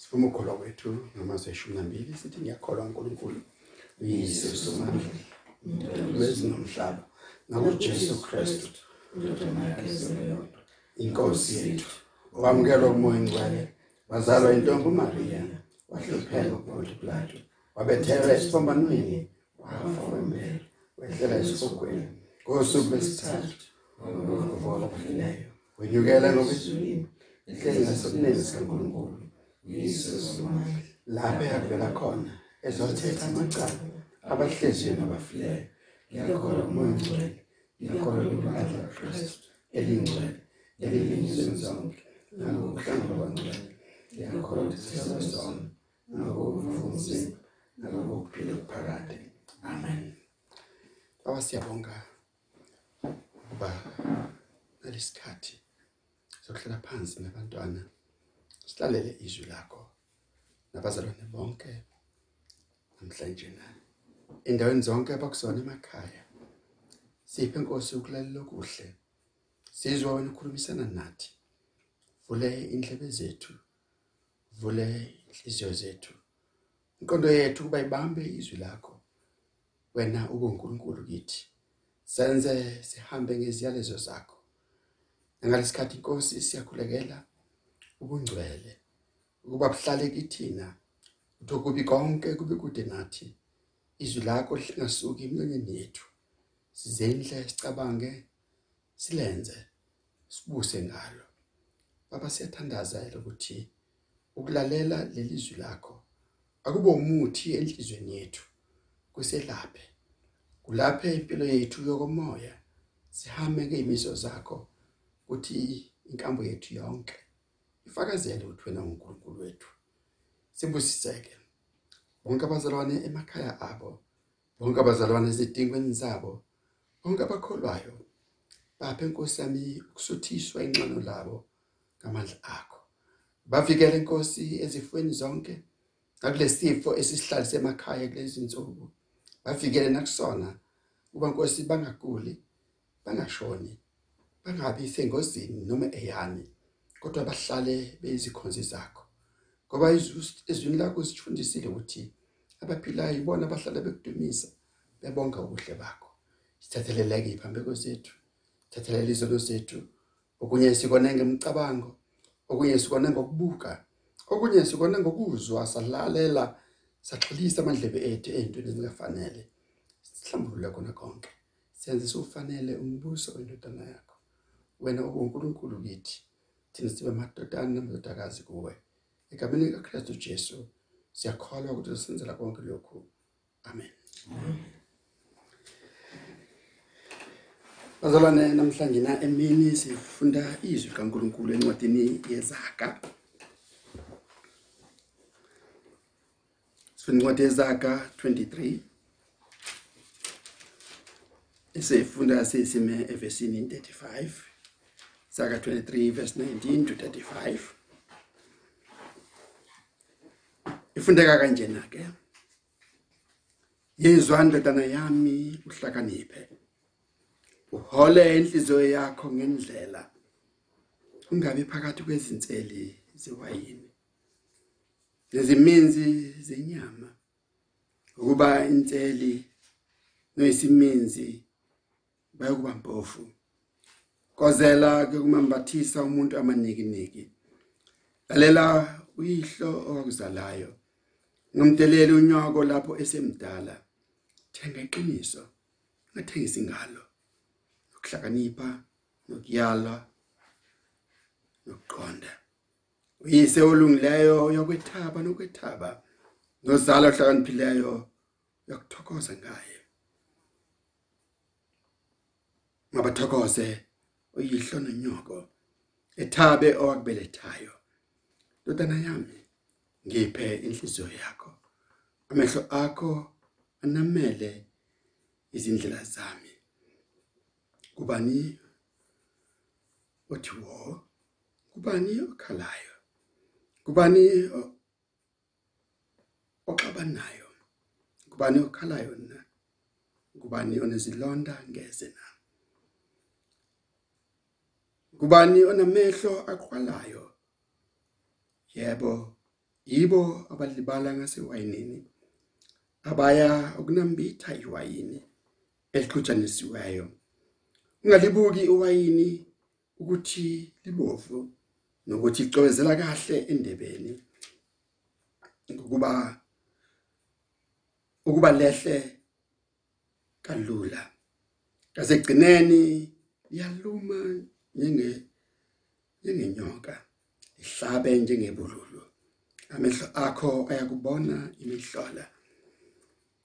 sifuma ukholwa kwethu ngamazwi eshumi nambili sithi ngiyakholwa uNkulunkulu uYesu somandla lwezi nomhlaba nakuJesu Kristu inkosi yethu wamukelwa kumoya ngcwele wazalwa intombi uMaria wahlupheka kuBontu Pilato wabethelwa esiphambanweni wafa wembele wehlela esifokweni ngosuku lwesithathu ngokuvuka kwabafileyo wenyukela ngokwezulwini ehleli ngasokunene sikaNkulunkulu. uYesu somandla lapho yakuvela khona ezothetha amacala abahlezini nabafileyo. Ngiyakholwa kumoya ngcwele ngiyakholwa kulibandla likaKristu elingcwele elilinizweni zonke nakukuhlangana kwangcwele. Ngiyakholwa ukuthi sisona nakukuvuza nakukuphila okuphakade. Amen. Baba siyabonga ukuba nalesikhathi sokuhlala phansi nabantwana. Silalele izwi lakho. Nabazalwane bonke namhlanje na? Endaweni zonke abakusona emakhaya. Siphe inkosi ukulalela okuhle? Sizwe wena ukhulumisana nathi. Vule indlebe zethu. Vule inhliziyo zethu. Inqondo yethu kuba ibambe izwi lakho. Wena ube uNkulunkulu kithi. Senze sihambe ngeziyalezo zakho. Ngalesikhathi inkosi siyakhulekela. Ubungcwele ukuba buhlale kithina uthokubi konke kube kude nathi izwi lakho lingasuki emlonyeni yethu. Sizendle sicabange silenze sibuse ngalo. Baba siyathandaza ukuthi ukulalela leli zwi lakho akube umuthi enhlizweni yethu kuselaphe. Kulaphe impilo yethu yokomoya sihambe ngeimiso zakho ukuthi inkambo yethu yonke. Ifakazele ukuthi wena uNkulunkulu wethu. Sibusiseke bonke abazalwane emakhaya abo bonke abazalwane ezidingweni zabo bonke abakholwayo baphe inkosi yami ukusuthiswa inxano labo ngamandla akho. Bavikele inkosi ezifweni zonke nakulesifo esisihlalise emakhaya kulezi insuku bavikele nakusona kuba inkosi bangaguli bangashoni bangabi sengozini noma eyani. Kodwa bahlale beyizikhonzi zakho. Ngoba izwini lakho sifundisile ukuthi abaphilayo ibona abahlala bekudumisa bebonga ubuhle bakho. Sithatheleleke iphambeko zethu thathelela izono zethu okunye sikona ngemicabango okunye sikona ngokubuka okunye sikona ngokuzwa salalela saxolisa amandlebe ethu ezintweni ezingafanele. Sihlambulule kona konke. Senze sofanele umbuso wendodana yakho. Wena uNkulunkulu kithi. Thina sibe madodana namadodakazi kuwe. Egameni likaKristu Jesu. Siyakholwa ukuthi usenzela konke lokhu. Amen. Bazalwane namhlanje na emini sifunda izwi kaNkuluNkulu encwadini yeZaga. Sifunda incwadi yeZaga 23 Esifunda sisime evesini 35 Zaga 23 verse 19 to 35 Ifundeka kanjena ke? Yezwa ndodana yami uhlakaniphe. Uhole inhliziyo yakho ngendlela. Ungabe phakathi kwezinseli zewayini. Leziminzi zenyama. Ukuba inseli noyisiminzi bayokuba mpofu. Kozela ke kumambathisa umuntu amanikiniki lalela uyihlo owakuzalayo. Ngomdeleli unyoko lapho esemdala. Thenga iqiniso ngathengisi ngalo ukuhlakanipha nokuyala nokuqonda. Uyise olungileyo yokwethaba nokwethaba. Nozalo ohlakaniphileyo yokuthokoza ngaye. Mabathokoze. Uyihlo nonyoko ethabe owakubelethayo ndodana yami ngiphe inhliziyo yakho. Amehlo akho anamele izindlela zami. Kubani othi wo? Kubani okhalayo? Kubani oxabanayo? Kubani okhalayo na? Kubani onezilonda? Ngeze na? Kubani onamehlo aqhwalayo yebo yibo abalibala ngasewayinini abaya ukunambitha iwayini elixutshanisiweyo ungalibuki iwayini ukuthi libovu nokuthi icwezela kahle endebeni ngokuba ukuba lehle kalula. Kasegcineni iyaluma njenge njengenyoka ihlabe njengebululu. Amehlo akho ayakubona imihlola.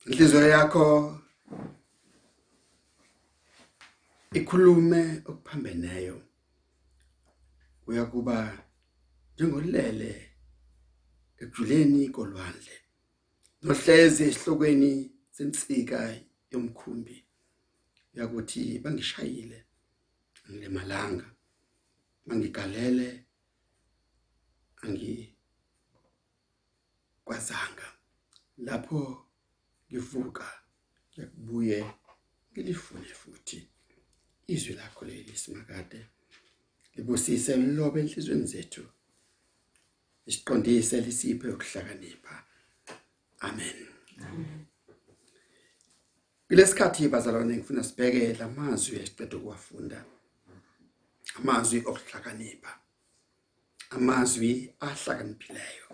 Inhliziyo yakho ikhulume okuphambeneyo. Uyakuba njengolele ekujuleni kolwandle nohlezi esihlokweni sensika yomkhumbi. Yakuthi bangishayile. Ngilemalanga mangigalele angi kwazanga lapho ngivuka ngibuye ngilifune futhi izwi lakho leli simakade libusise lilobe enhlizweni zethu isiqondise lisiphe ukuhlakanipha. Amen. Kulesikhathi bazalwane ngifuna sibheke lamazwi esiqedwe ukuwafunda. Amazwi okuhlakanipha amazwi ahlakaniphileyo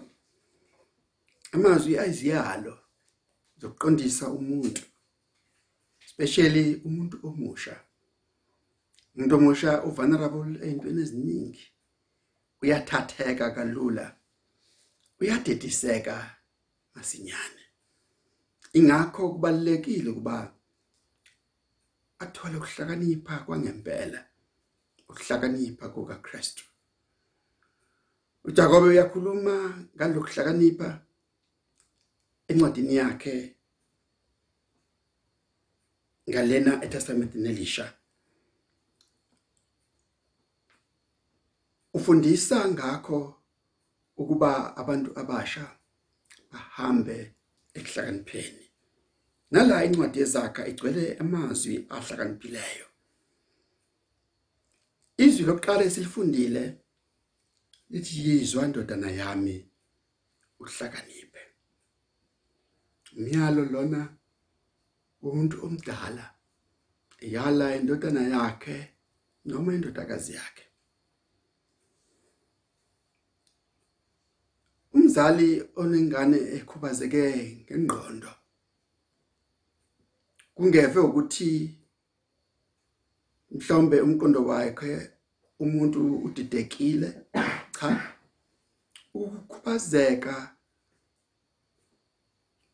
amazwi ayiziyalo zokuqondisa umuntu especially umuntu omusha. Umuntu omusha uvulnerable eyintweni eziningi uyathatheka kalula uyadediseka masinyane. Ingakho kubalekile kuba athole ukuhlakanipha kwangempela. Ukuhlakanipha kukaKristu. uJakobe uyakhuluma ngalokuhlakanipha encwadini yakhe ngalena eTestamenteni elisha ufundisa ngakho ukuba abantu abasha bahambe ekuhlakanipheni nala incwadi yezakha igcwele amazwi ahlakaniphileyo izwi lokuqala esilifundile lithi yizwa ndodana yami uhlakaniphe. Umyalo lona umuntu omdala yala indodana yakhe noma indodakazi yakhe. Umzali onengane ekhubazeke ngengqondo kungeve ukuthi mhlawumbe umqondo wakhe umuntu udidekile cha. Ukukhubazeka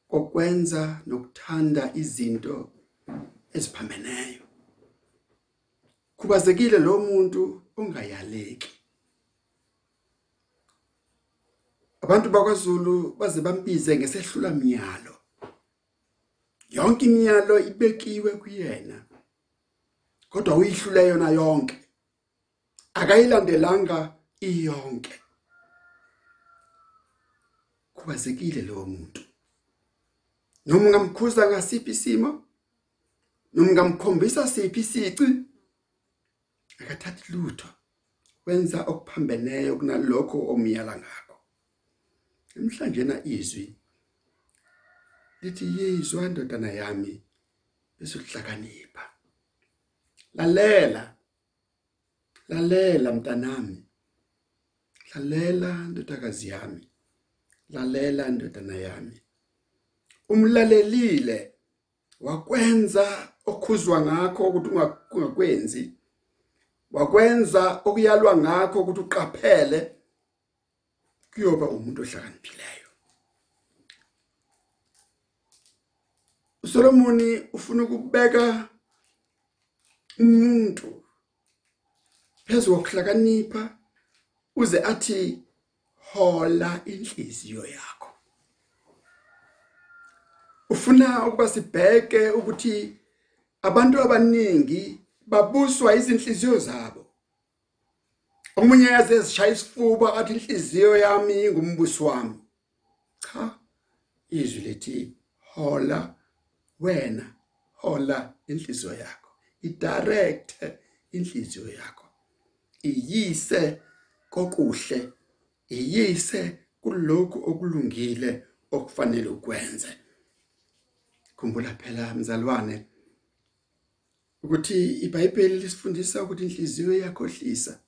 kokwenza nokuthanda izinto eziphambeneyo khubazekile lo muntu ongayaleki. Abantu bakwaZulu baze bambize ngesehlula miyalo. Yonke imiyalo ibekiwe kuyena. Kodwa uyihlule yona yonke. Akayilandelanga iyonke. Khubazekile lo muntu. Noma ungamkhuza ngasiphi isimo noma ungamkhombisa siphi isici akathathi lutho. Wenza okuphambeneyo kunalokho omiyala ngakho. Namhlanje na izwi lithi yizwa ndodana yami bese ukuhlakanipha lalela. Lalela mntanami. Lalela ndodakazi yami. Lalela ndodana yami. Umlalelile wakwenza okhuzwa ngakho ukuthi ungakwenzi. Wakwenza okuyalwa ngakho ukuthi uqaphele. Kuyoba umuntu ohlakaniphileyo uSolomoni ufuna ukubeka umuntu phezu kokuhlakanipha uze athi hola inhliziyo yakho. Ufuna ukuba sibheke ukuthi abantu abaningi babuswa izinhliziyo zabo. Omunye yaze ezishaya isifuba athi inhliziyo yami ngumbuso wami. Cha izwi lethi hola wena hola inhliziyo yakho. Idirect inhliziyo yakho. Iyise kokuhle iyise kulokhu okulungile okufanele ukwenze. Khumbula phela mzalwane ukuthi iBhayibheli lisifundisa ukuthi inhliziyo iyakhohlisa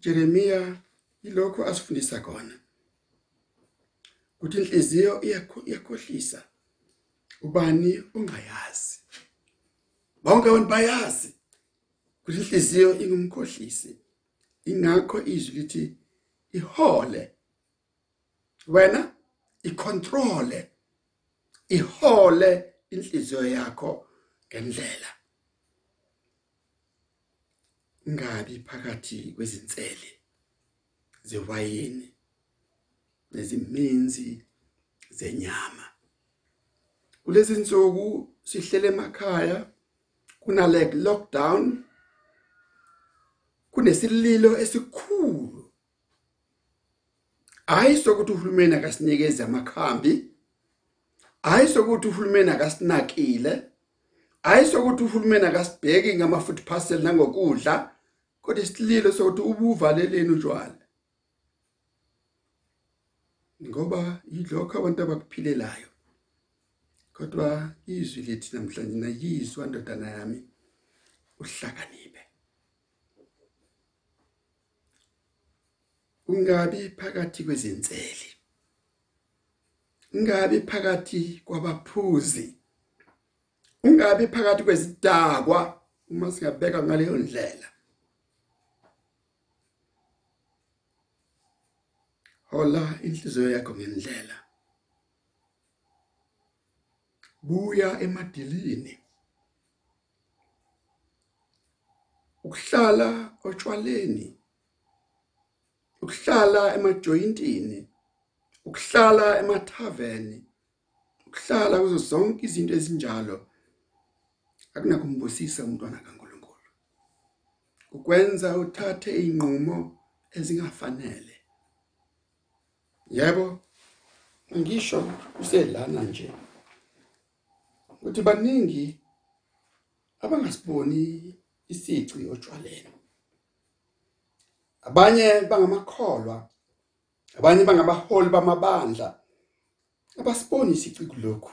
Jeremia ilokho asifundisa khona ukuthi inhliziyo iyakhohlisa ubani ongayazi? Bonke abantu bayazi ukuthi inhliziyo ingumkhohlisi. Ingakho izwi lithi ihole. Wena icontrole ihole inhliziyo yakho ngendlela. Ngabi phakathi kwezinsele zewayini neziminzi zenyama. Kulezi insuku sihlele emakhaya kunale lockdown. Kunesililo esikhulu. Ayisokuthi uhulumeni akasinikeze amakhambi. Ayisokuthi uhulumeni akasinakile. Ayisokuthi uhulumeni akasibheki ngama food parcel nangokudla. Kodwa isililo sokuthi ubuvaleleni utshwala. Ngoba yilokho abantu abakuphilelayo. Kodwa izwi lithi namhlanje nayizwa ndodana yami uhlakaniphe. Ungabi phakathi kwezinseli ungabi phakathi kwabaphuzi. Ungabi phakathi kwezidakwa uma singabeka ngaleyo ndlela. Hola inhliziyo yakho ngendlela. Buya emadilini. Ukuhlala otshwaleni ukuhlala emajoyintini ukuhlala emathaveni ukuhlala kuzo zonke izinto ezinjalo akunakumbusisa umntwana kaNkuluNkulu. Ukwenza uthathe inqumo ezingafanele. Yebo ngisho uselana nje. Ukuthi baningi abangasiboni isici otshwaleni abanye bangamakholwa abanye bangabaholi bamabandla abasiboni isici kulokhu.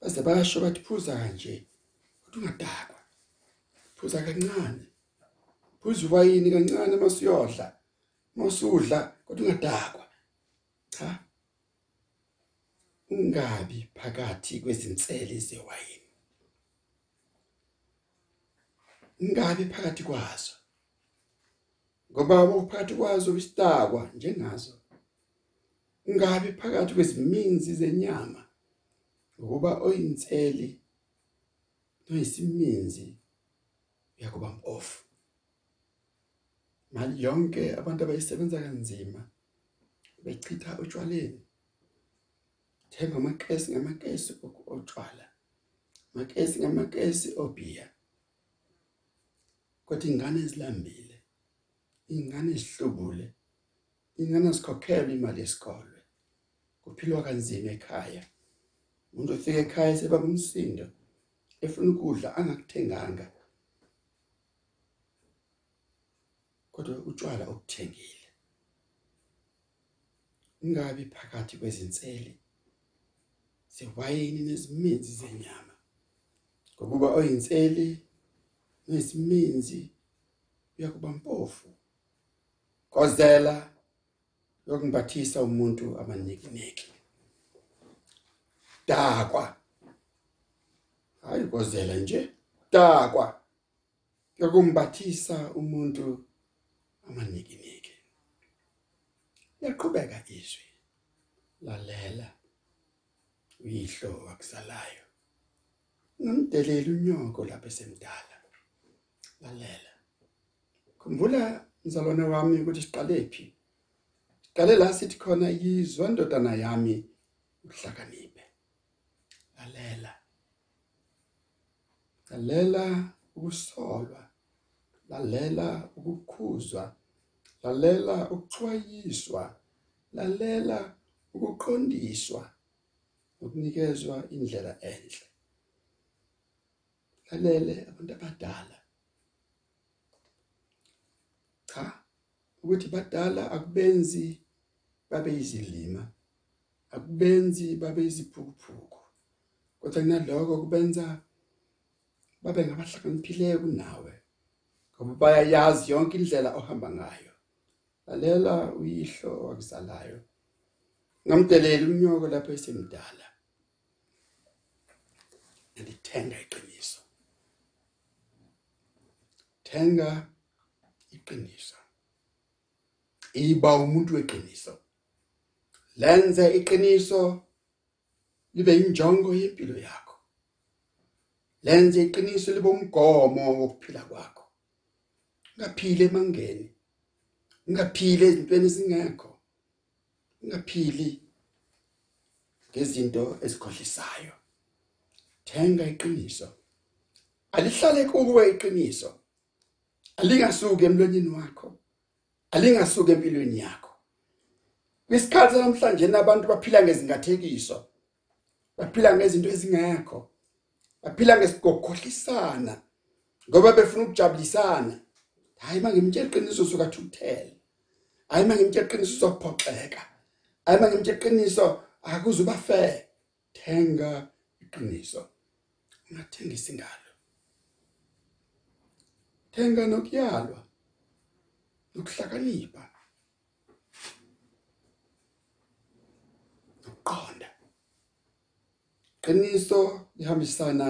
Base bayasho bathi phuza kanje kodwa ungadakwa phuza kancane phuza uwayini kancane masiyodla masudla kodwa ungadakwa. Cha. Ungabi phakathi kwezinsele zewayini. Ungabi phakathi kwazo. Ngoba uphakathi kwazo isitakwa njengazo. Ungabi phakathi kweziminzi zenyama ngoba oyinseli noyisiminzi uyakuba mpofu. Mali yonke abantu abayisebenza kanzima bechitha utshwaleni. Thenga amakesi ngamakesi otshwala. Amakesi ngamakesi obhiya kodwa ingane ezilambile ingane ezihlubule ingane zikhokhela imali yesikole. Kuphilwa kanzima ekhaya. Umuntu ufika ekhaya seba kumsindo efuna ukudla angakuthenganga. Kodwa utshwala obuthengile ingabi phakathi kwezinseli sewayini nezimizi zenyama. Ngokuba oyinseli nesimizi uyakuba mpofu. Kozela yokumbathisa umuntu amanikiniki dakwa hayi kozela nje. Dakwa yokumbathisa umuntu amanikiniki yaqhubeka izwi lalela. Uyihlo wakusalayo nomdelela unyoko lapha esemdala. Lalela. Khumbula mzalwane wami ukuthi siqale phi? Siqale la sithi khona yizwa ndodana yami uhlakaniphe. Lalela. Lalela ukusolwa. Lalela ukukhuzwa. Lalela ukuxwayiswa. Lalela ukuqondiswa. Ukunikezwa indlela enhle. Lalele abantu abadala cha ukuthi badala akubenzi babe izilima akubenzi babe iziphukuphuku kodwa kunaloko kubenza babe ngabahlakaniphileyo kunawe ngoba bayayazi yonke indlela ohamba ngayo. Lalela uyihlo wakuzalayo ngamdelela umnyoko lapho esemdala. Ngithenga iqiniso. Thenga iqiniso. Iba umuntu weqiniso. Lenze iqiniso libe injongo yempilo yakho. Lenze iqiniso libe umgomo wokuphila kwakho. Ungaphili emangeni ungaphili ezintweni ezingekho. Ungaphili ngezinto ezikhohlisayo thenga iqiniso. Alihlale kuwe iqiniso. Alingasuki emlonyeni wakho. Alingasuki empilweni yakho. Kwisikhathi namhlanje nabantu baphila ngezingathekiso. Baphila ngezinto ezingekho. Baphila ngesigokhohlisana ngoba befuna ukujabulisana. Hayi mangimtshela iqiniso suka thukuthela hayi mangimtshela iqiniso uzophoxeka. Hayi mangimtshela iqiniso akuzuba fair thenga iqiniso. Ungathengisi ngalo. Thenga nokuyalwa nokuhlakanipha nokuqonda. Qiniso lihambisana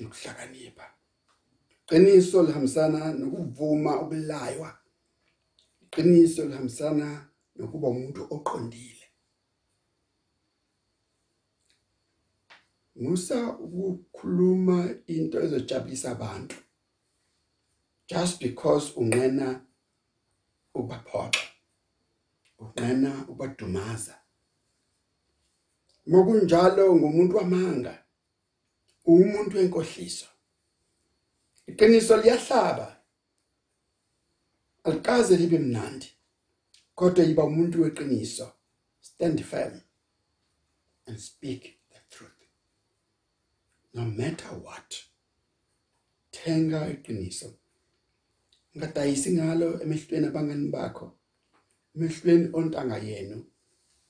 nokuhlakanipha. Qiniso lihambisana nokuvuma ukulaywa. Iqiniso lihambisana nokuba umuntu oqondile. Musa ukukhuluma into ezojabulisa abantu just because unqena ubaphoxa unqena ubadumaza mokunjalo ngumuntu wamanga umuntu wenkohliso. Iqiniso liyahlaba. Alikaze libe mnandi kodwa yiba umuntu weqiniso. Stand firm and speak the truth. No matter what thenga iqiniso. Ngadayisi ngalo emehlweni abangani bakho emehlweni ontanga yenu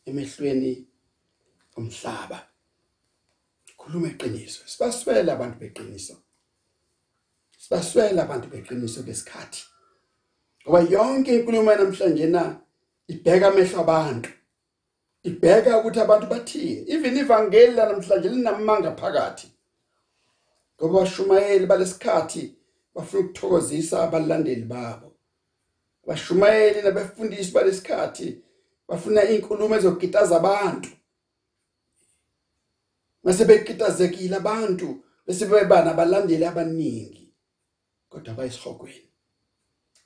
emehlweni omhlaba. Khuluma iqiniso. Sibaswela abantu beqiniso. Sibaswela abantu beqiniso besikhathi ngoba yonke inkulumo namhlanje na ibheka amehlo abantu. Ibheka ukuthi abantu bathini even ivangeli namhlanje linamanga phakathi. Ngoba bashumayeli balesikhathi bafuna ukuthokozisa abalandeli babo. Bashumayeli nabefundisi balesikhathi bafuna inkulumo ezogitaza abantu. Mase bekitazekile abantu bese beba nabalandeli abaningi kodwa bayisihogweni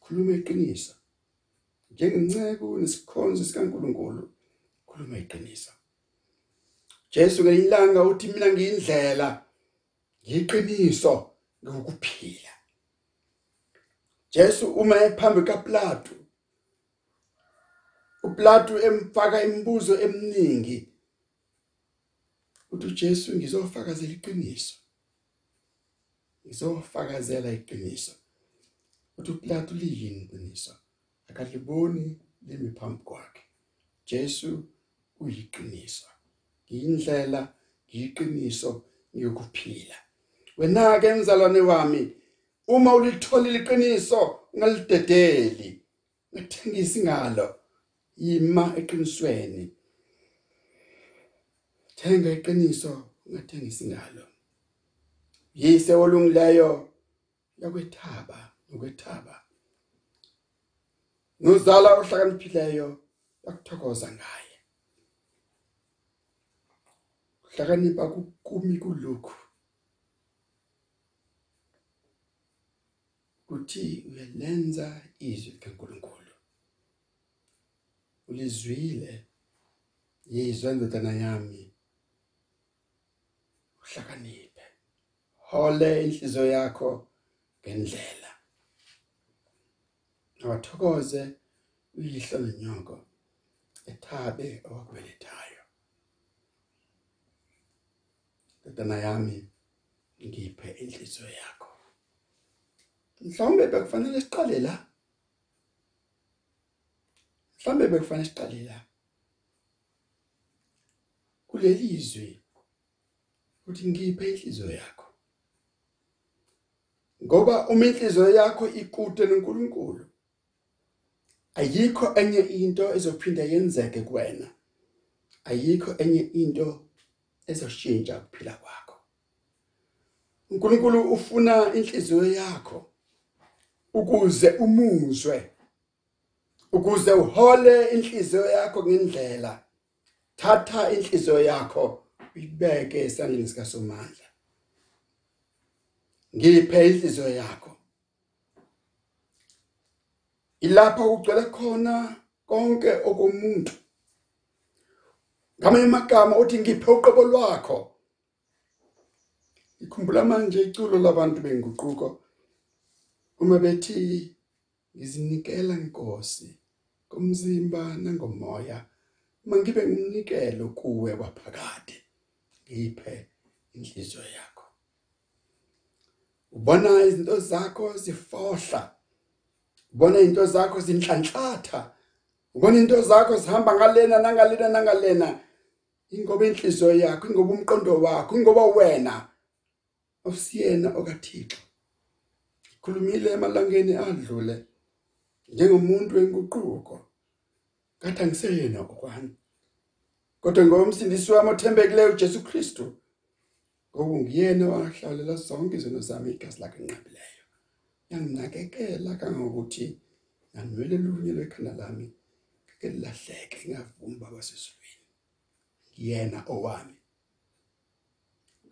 khuluma iqiniso. Njengenceko nesikhonzo sikaNkuluNkulu khuluma iqiniso. Jesu ngelilanga uthi mina ngiyindlela ngiqiniso ngokuphila. Jesu uma ephambi kaPlato uPlato emfaka imibuzo eminingi uthi uJesu ngizofakazela iqiniso. Ngizofakazela iqiniso. Uthi uPlato liyini iqiniso? Akaliboni limi phambi kwakhe. Jesu uyiqiniso. Ngiyindlela ngiyiqiniso ngiyokuphila. Wena ke mzalwane wami uma ulitholile iqiniso ungalidedeli. Ngithengisi ngalo ima eqinisweni. Thenga iqiniso ungathengisi ngalo yise olungileyo yakwethaba. Nokwethaba nozala ohlakaniphileyo yakuthokoza ngaye. Hlakanipha kumi kulokhu. Kuthi uyalenza izwi kaNkuluNkulu ulizwile yizwa ndodana yami. Uhlakaniphe. Hole inhliziyo yakho ngendlela. Awathokoze uyihlo nenyoko ethabe owakubelethayo ndodana yami ngiphe inhliziyo yakho. Mhlawumbe bekufanele siqale la. Mhlambe bekufanele siqale la. Kuleli izwi uthi ngiphe inhliziyo yakho. Ngoba uma inhliziyo yakho ikude noNkulunkulu ayikho enye into ezophinda yenzeke kuwena. Ayikho enye into ezoshintsha ukuphila kwakho. uNkulunkulu ufuna inhliziyo yakho ukuze umuzwe ukuze uhole inhliziyo yakho ngendlela. Thatha inhliziyo yakho uyibeke esandleni sikaSomandla. Ngiphe inhliziyo yakho. Ilapha ugcwele khona konke okomuntu ngamanye amagama uthi ngiphe uqobo lwakho. Ikhumbula manje iculo labantu benguquko. Uma bethi ngizinikela inkosi komzimba nangomoya mangibe ngumnikelo kuwe kwaphakade ngiphe inhliziyo yakho. Ubona izinto zakho zifohla. Ubona izinto zakho zinhlanhlatha. Ubona izinto zakho zihamba ngalena nangalena nangalena. Ingoba inhliziyo yakho ingoba umqondo wakho ingoba wena. Osiyena okaThixo. Khulumile emalangeni adlule njengomuntu wenguquko. Kathi angiseyena okwami kodwa ngomsindisi wami othembekileyo uJesu Kristu ngoba ngiyena wahlalela zonke izinto zami igazi lakhe enqabileyo yanginakekela kangokuthi nanwele lunye lwekhanda lami ke lilahleke ngavumba kwasesizweni ngiyena owami.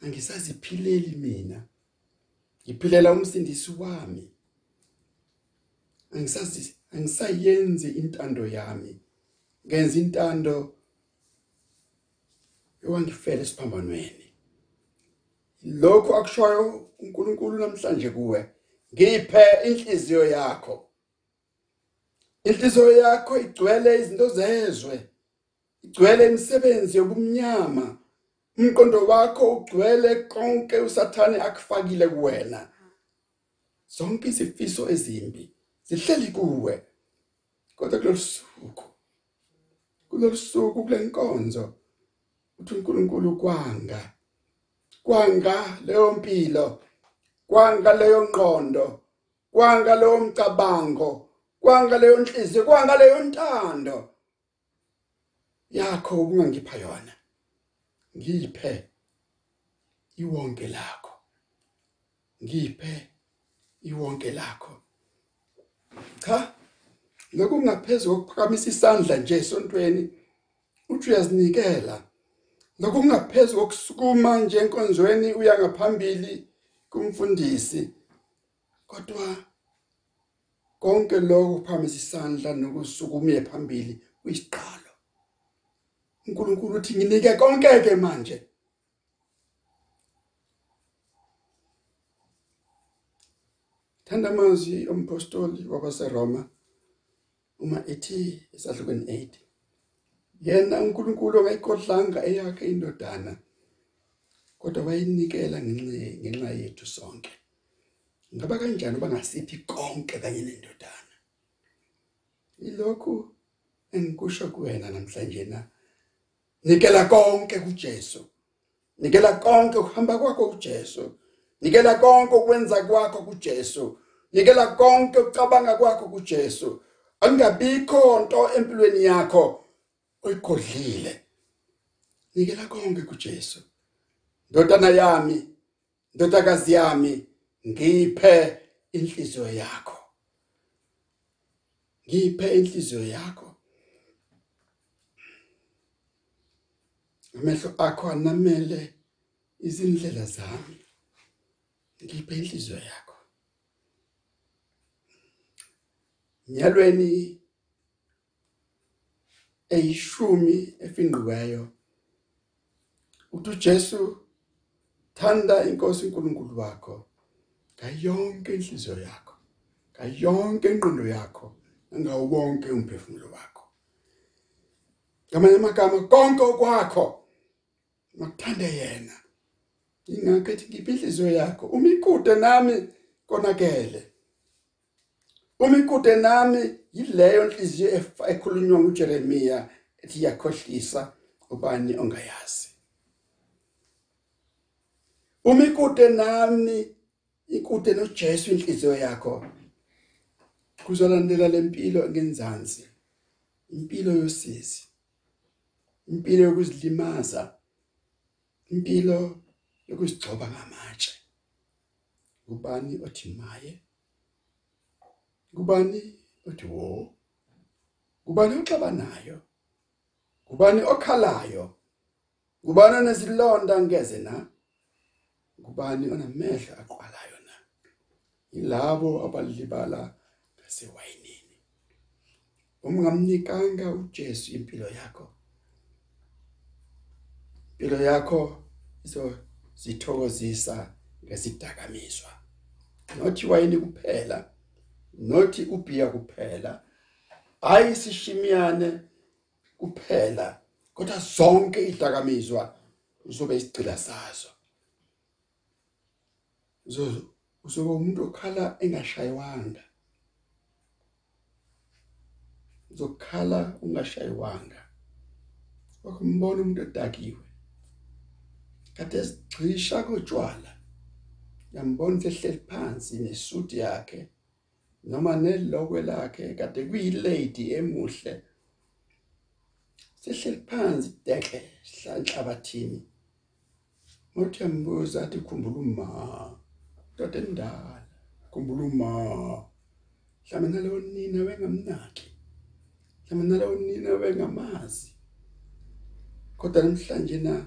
Angisaziphileli mina ngiphilela umsindisi wami. Angisazi angisayenzi intando yami ngenza intando ewangifela esiphambanweni. Lokho akushoyo uNkulunkulu namhlanje kuwe. Ngiphe inhliziyo yakho. Inhliziyo yakho igcwele izinto zezwe igcwele imisebenzi yobumnyama. Umqondo wakho ugcwele konke usathane akufakile kuwena. Zonke izifiso ezimbi zihleli kuwe. Kodwa kulosuku kulosuku kulenkonzo uthi uNkulunkulu kwanga kwanga leyo mpilo. Kwanga leyo ngqondo kwanga leyo mcabango kwanga leyo nhliziyo kwanga leyo ntando yakho ukungangipha yona ngiphe iwonke lakho. Ngiphe iwonke lakho. Cha lokhu kungaphezulu kokuphakamisa isandla nje esontweni uthi uyazinikela lokhu kungaphezulu kokusukuma nje enkonzweni uya ngaphambili kumfundisi. Kodwa konke lokho kuphakamisa isandla nokusukuma phambili kuyisiqalo uNkulunkulu uthi nginike konke ke manje. Thanda amazwi ompostoli wabaseRoma uma ethi esahlukweni 8 yena uNkulunkulu ongayikhohlanga eyakhe indodana. Kodwa wayinikela ngenxa ngenxa yethu sonke. Ngaba kanjani bangasiphi konke kanye nendodana? Ilokhu engikusho kuwena namhlanje na? Nikela konke kuJesu. Nikela konke ukuhamba kwakho kuJesu. Nikela konke ukwenza kwakho kuJesu. Nikela konke ukucabanga kwakho kuJesu. Angabikho into empilweni yakho oyigodlile. Nikela konke kuJesu. Ndodana yami ndodakazi yami ngiphe inhliziyo yakho. Ngiphe inhliziyo yakho. Amehlo akho anamele izindlela zami. Ngiphe inhliziyo yakho. Nyalweni eyishumi efinqiweyo uthi uJesu thanda inkosi uNkulunkulu wakho ngayonke inhliziyo yakho ngayonke ingqondo yakho ngawo wonke umphefumulo wakho. Ngamanye amagama konke okwakho makuthande yena. Ingakho ethi ngiphi inhliziyo yakho? Uma ikude nami konakele. Uma ikude nami yileyo inhliziyo ekhulunywa nguJeremia ethi yakhohlisa ubani ongayazi. Uma ikude nami ikude noJesu inhliziyo yakho. Kuzolandela lempilo ngenzansi impilo yosizi impilo yokuzilimaza impilo yokuzigcoba ngamatshe. Ubani othi maye? Kubani othi wo? Kubani oxabanayo? Kubani okhalayo? Kubani onezilonda ngeze na? Kubani onamehlo aqwalayo na? Ilabo abalibala ngasewayinini ungamnikanga uJesu impilo yakho. Impilo yakho izo sithokozisa ngesidakamizwa nothi wayini kuphela? Nothi ubhiya kuphela? Ayisishimiyane kuphela kodwa zonke idakamizwa uzobe isicila sazo. Uzobe umuntu okhala engashayiwanga uzokhala ungashayiwanga wakumbona umuntu odakiwe. Kade sigcisha kotshwala. Yambona sehleli phansi nesuit yakhe noma nelokwe lakhe kade kuyilady emuhle. Sehleli phansi deke hlanhlabathini Uthi yambuza athi khumbula uma ndoda endala khumbula uma mhlawumbe nalowo nina wengamnaki mhlawumbe nalowo nina wengamazi kodwa namhlanje na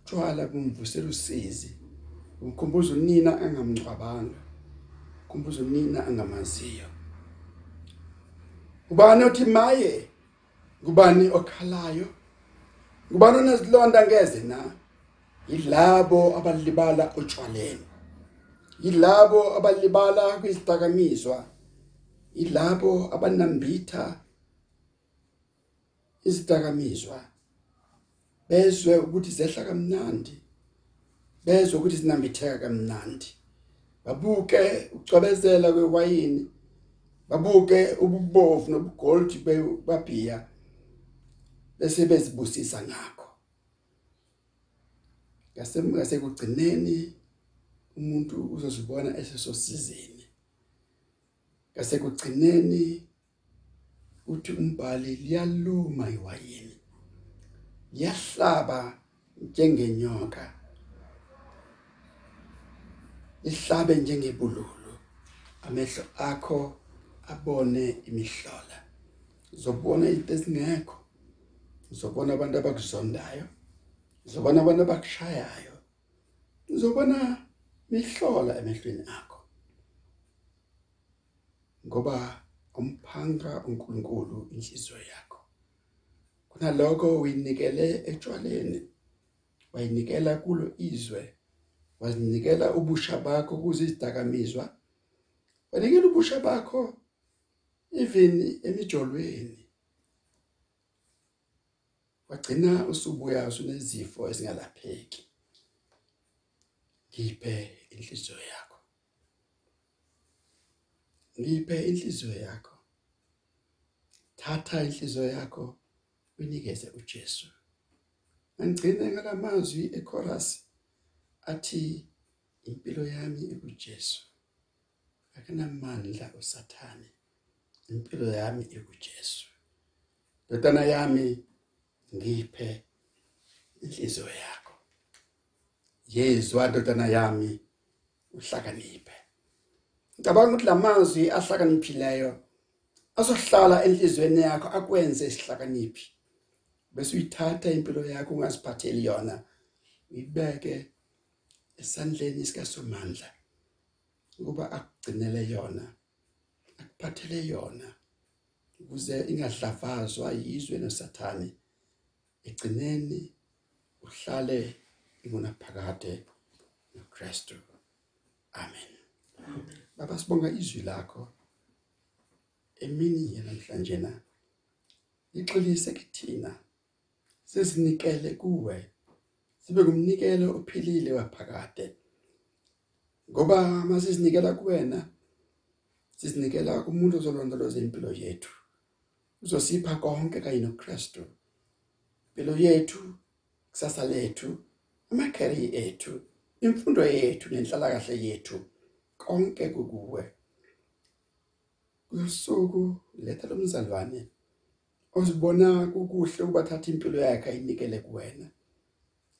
utshwala kumvusela usizi umkhumbuza unina angamncwabanga kumbuza unina angamaziyo. Ubani othi maye? Kubani okhalayo? Kubani onezilonda ngeze na? Yilabo abalibala utshwaleni yilabo abalibala kwizidakamizwa. Yilabo abanambitha izidakamizwa. Bezwe ukuthi zehla kamnandi. Bezwe ukuthi zinambitheka kamnandi. Babuke ucwabezela kwewayini. Babuke ububovu nobugold babhiya bese bezibusisa ngakho. Ngase kugcineni umuntu uzozibona esesosizini ngase kugcineni uthi umbhali liyaluma iwayini liyahlaba njengenyoka ihlabe njengebululu amehlo akho abone imihlola. Uzobona izinto ezingekho uzobona abantu abakuzondayo uzobona abantu abakushayayo uzobona mihlola emehlweni akho. Ngoba umphanga uNkulunkulu inhliziyo yakho. Kunalokho uyinikele etshwaleni wayinikela kulo izwe wazinikela ubusha bakho kuzidakamizwa wanikela ubusha bakho even emijolweni. Wagcina usubuya usunezifo esingalapheki ngiphe inhliziyo yakho. Ngiphe inhliziyo yakho. Thatha inhliziyo yakho unikeze uJesu. Angigcine ngalamazwi echorus athi impilo yami ikuJesu. Akunamandla usathane. Impilo yami ikuJesu. Ndodana yami ngiphe inhliziyo yakho. Yezwa ndodana yami uhlakaniphe. Ngicabanga ukuthi lamazwi ahlakaniphileyo asohlala enhlizweni yakho akwenze isihlakaniphi bese uyithatha impilo yakho ungaziphatheli yona uyibeke esandleni sikaSomandla ukuba akugcinele yona akuphathele yona ukuze ingadlavazwa yizwe nosathane. Egcineni uhlale ingunaphakade noKristu. Amen. Baba sibonga izwi lakho. Emini namhlanje na ixolise kithina. Sesinikele kuwe. Sibe kumnikelo ophilile waphakade. Ngoba masizinikela kuwena Sisinikela kumuntu ozolondoloza impilo yethu. Uzosipha konke kanye noKristu. Impilo yethu, kusasa lethu, amacareer ethu, imfundo yethu nenhlala kahle yethu konke kukuwe. Kusuku letha lomzalwane ozibona kukuhle ukubathatha impilo yakhe ayinikele kuwena.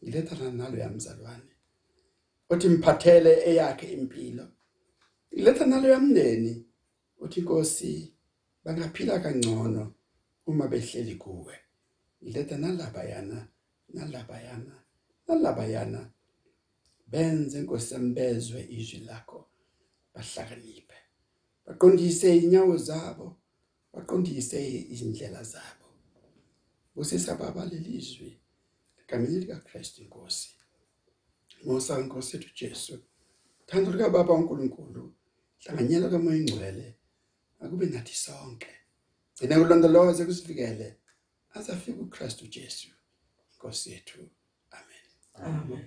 Ngiletha nalo yamzalwane. Othi mphathele eyakhe impilo. Letha nalo yamndeni uthi inkosi bangaphila kangcono uma behleli kuwe. Letha nalaba yana nalaba yana nalaba yana benze inkosi sembezwe izwi lakho bahlakaniphe. Baqondise inyawo zabo, baqondise izindlela zabo. Busisa baba lelizwi egameni lika Christ inkosi. Ngosa inkosi yethu Jesu. Thando lika baba uNkulunkulu, hlanganyela kamoya ingcwele akube nathi sonke. Gcina kulondoloze kusivikele azafika uKristu Jesu. Inkosi yethu. Amen.